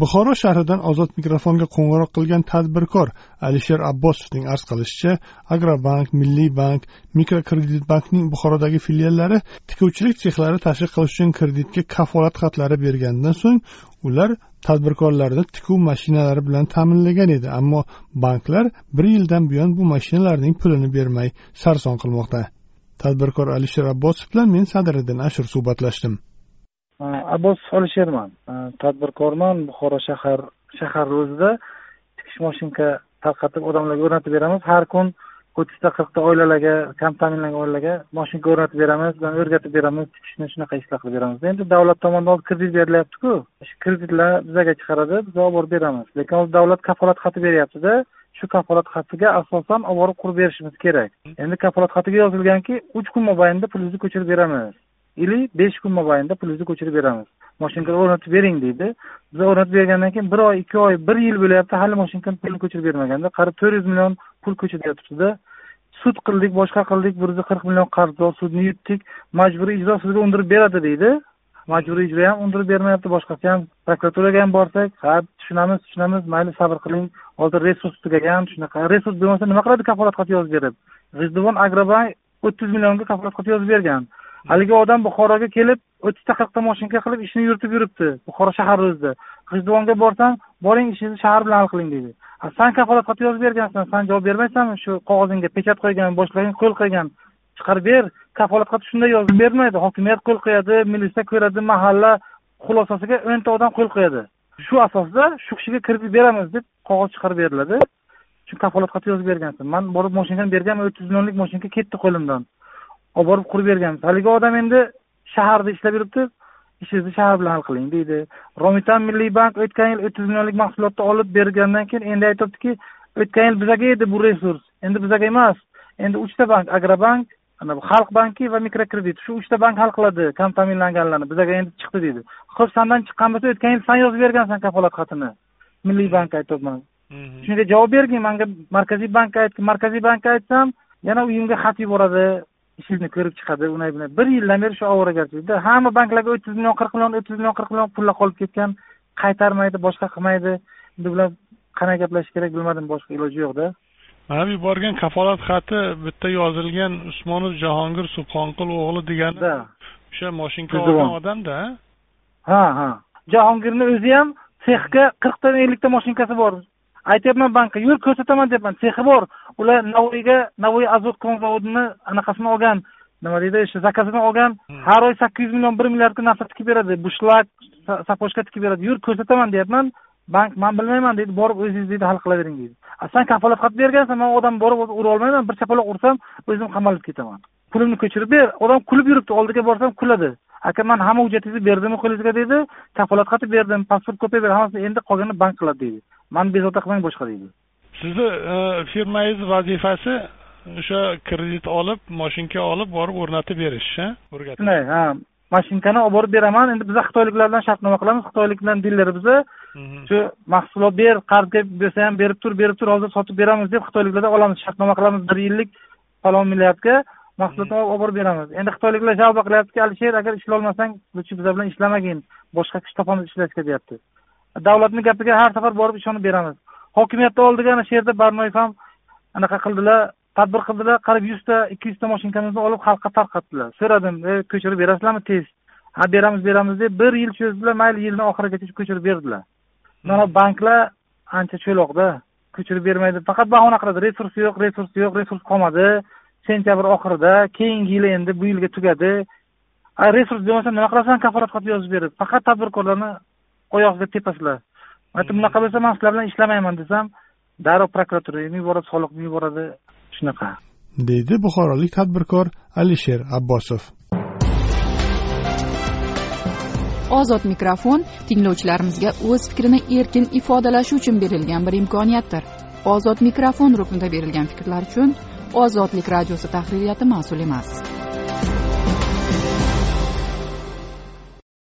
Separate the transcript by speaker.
Speaker 1: Buxoro shahridan ozod mikrofonga qo'ng'iroq qilgan tadbirkor alisher abbosovning arz qilishicha agrobank milliy bank mikrokredit bankning buxorodagi filiallari tikuvchilik sexlari tashkil qilish uchun kreditga kafolat xatlari berganidan so'ng ular tadbirkorlarni tikuv mashinalari bilan ta'minlagan edi. Ammo banklar bir yildan buyon bu mashinalarning pulini bermay sarson qilmoqda. Tadbirkor alisher abbosov bilan men sadiriddin ashur suhbatlashdim.
Speaker 2: Abbos alisherman tadbirkorman buxoro shahar shaharni o'zida tikish mashinka tarqatib odamlarga o'rnatib beramiz. Har kun o'ttizta qirqta oilalarga kam ta'minlangan oilalarga mashinka o'rnatib beramiz o'rgatib beramiz. Tikishni shunaqa ishlar qilib beramiz. Endi davlat tomonidan kredit berilyaptiku. Shu kreditlar bizaga chiqaradi biz olib borib beramiz. Lekin hozir davlat kafolat xati beryaptida. Shu kafolat xatiga asosan olib borib qurib berishimiz kerak. Endi kafolat xatiga yozilganki uch kun mobaynida pulingizni ko'chirib beramiz. Или besh kun mobaynida pulingizni ko'chirib beramiz. Mashinka o'rnatib bering deydi. Biz o'rnatib bergandan keyin bir oy ikki oy bir yil bo'lyapti hali mashinkani pulini ko'chirib bermaganda. Qarib to'rt yuz million pul ko'chirilyaptida sud qildik boshqa qildik bir yuz qirq million qarz bor sudni yutdik. Majburiy ijro sizga undirib beradi deydi. Majburiy ijro ham undirib bermayapti boshqasi ham prokuraturaga ham borsak ha tushunamiz tushunamiz mayli sabr qiling. Hozir resurs tugagan shunaqa. Resurs bo'lmasa nima qiladi kafolat xati yozib berib? G'ijduvon agrobank o'ttiz millionga kafolat xati yozib bergan. Haligi odam buxoroga kelib o'ttizta qirqta moshinka qilib ishini yuritib yuribdi buxoro shahar o'zida g'ijduvonga borsam boring ishingizni shahar bilan hal qiling deydi. San kafolat xati yozib bergansan san javob bermaysanmi shu qog'ozingga pechat qo'ygan boshlig'ing qo'l qo'ygan chiqarib ber kafolat xati shunday yozib bermaydi. Hokimiyat qo'l qo'yadi militsiya ko'radi mahalla xulosasiga o'nta odam qo'l qo'yadi. Shu asosda shu kishiga kredit beramiz deb qog'oz chiqarib beriladi. Shu kafolat xati yozib bergansan. Man borib moshinkani berganman o'ttiz millionlik moshinka ketdi qo'limdan. Olib borib qurib berganmiz haligi odam endi shaharda ishlab yuribdi ishingizni shahar bilan hal qiling deydi. Romitan milliy bank o'tgan yil o'ttiz millionlik mahsulotni olib bergandan keyin endi aytyaptiki o'tgan yil bizaga edi bu resurs. Endi bizaga emas. Endi uchta bank agrobank ana bu xalq banki va mikrokredit. Shu uchta bank hal qiladi kam ta'minlanganlarni. Bizaga endi chiqdi deydi. Ho'p sandan chiqqan bo'lsa o'tgan yil san yozib bergansan kafolat xatini. Milliy bankka aytyapman shunga javob bergin manga markaziy bankka aytgin markaziy bankka aytsam yana uyimga xat yuboradi ishingizni ko'rib chiqadi unday bunday bir yildan beri shu ovoragarchilikda hamma banklarga o'ttiz million qirq million o'ttiz million qirq million pullar qolib ketgan qaytarmaydi boshqa qilmaydi. Endi bular qanaqa gaplashish kerak bilmadim boshqa iloji yo'qda.
Speaker 1: Mana bu yuborgan kafolat xati bitta yozilgan usmonov jahongir subhonqul o'g'li degani o'sha moshinka olgan odamda
Speaker 2: ha? Ha jahongirni o'zi ham sexga qirqta ellikta mashinkasi bor aytyapman bankka yur ko'rsataman deyapman sexi bor. Ular navoiyga navoiy azot zavodini anaqasini olgan nima deydi o'sha zakazini olgan har oy sakkiz yuz million bir milliardga narsa tikib beradi bushlak sapochka tikib beradi. Yur ko'rsataman deyapman bank man bilmayman deydi borib o'zingiz deydi hal qilavering deydi. San kafolat xat bergansan man odam borib ura olmayman bir chapaloq ursam o'zim qamalib ketaman. Pulimni ko'chirib ber odam kulib yuribdi oldiga borsam kuladi aka man hamma hujjatingizni berdim qo'lingizga deydi kafolat xati berdim pasport kopiya berdim hammasini endi qolganini bank qiladi deydi mani bezovta qilmang boshqa deydi
Speaker 1: sizni e, firmangiz vazifasi o'sha kredit olib mashinka olib borib o'rnatib berish o'rgatish
Speaker 2: shunday ha mashinkani olib borib beraman. Endi biza xitoyliklar bilan shartnoma qilamiz. Xitoylik bilan dillar biza mhm. shu mahsulot ber qarzga bersa ham berib tur berib tur hozir sotib beramiz deb xitoyliklardan olamiz. Shartnoma qilamiz bir yillik falon milliardga mahsulotni olib borib beramiz. Endi xitoyliklar жалоба qilyaptiki alisher agar ishlolmasang лучше biza bilan ishlamagin boshqa kishi topamiz ishlashga deyapti. Davlatni gapiga har safar borib ishonib beramiz. Hokimiyatni oldiga ana shu yerda barnoyev ham anaqa qildilar tadbir qildilar qariyb yuzta ikki yuzta moshinkamizni olib xalqqa tarqatdilar. So'radim e ko'chirib berasizlarmi tez? Ha beramiz beramiz deb bir yil cho'zdilar mayli yilni oxirigacha ko'chirib berdilar. Mana banklar ancha cho'loqda ko'chirib bermaydi faqat bahona qiladi resurs yo'q resurs yo'q resurs qolmadi. Sentyabr oxirida keyingi yil endi bu yilga tugadi. Resurs bo'lmasa nima qilasan? Kafolat xat yozib berib. Faqat tadbirkorlarni oyog'iga tepasizlar. Aytib bunaqa bo'lsa man sizlar bilan ishlamayman desam darrov prokuraturaga yuboradi soliqni yuboradi shunaqa.
Speaker 1: Deydi buxorolik tadbirkor alisher abbosov.
Speaker 3: Ozod mikrofon tinglovchilarimizga o'z fikrini erkin ifodalashi uchun berilgan bir imkoniyatdir. Ozod mikrofon ruknida berilgan fikrlar uchun ozodlik radiosi tahririyati mas'ul emas.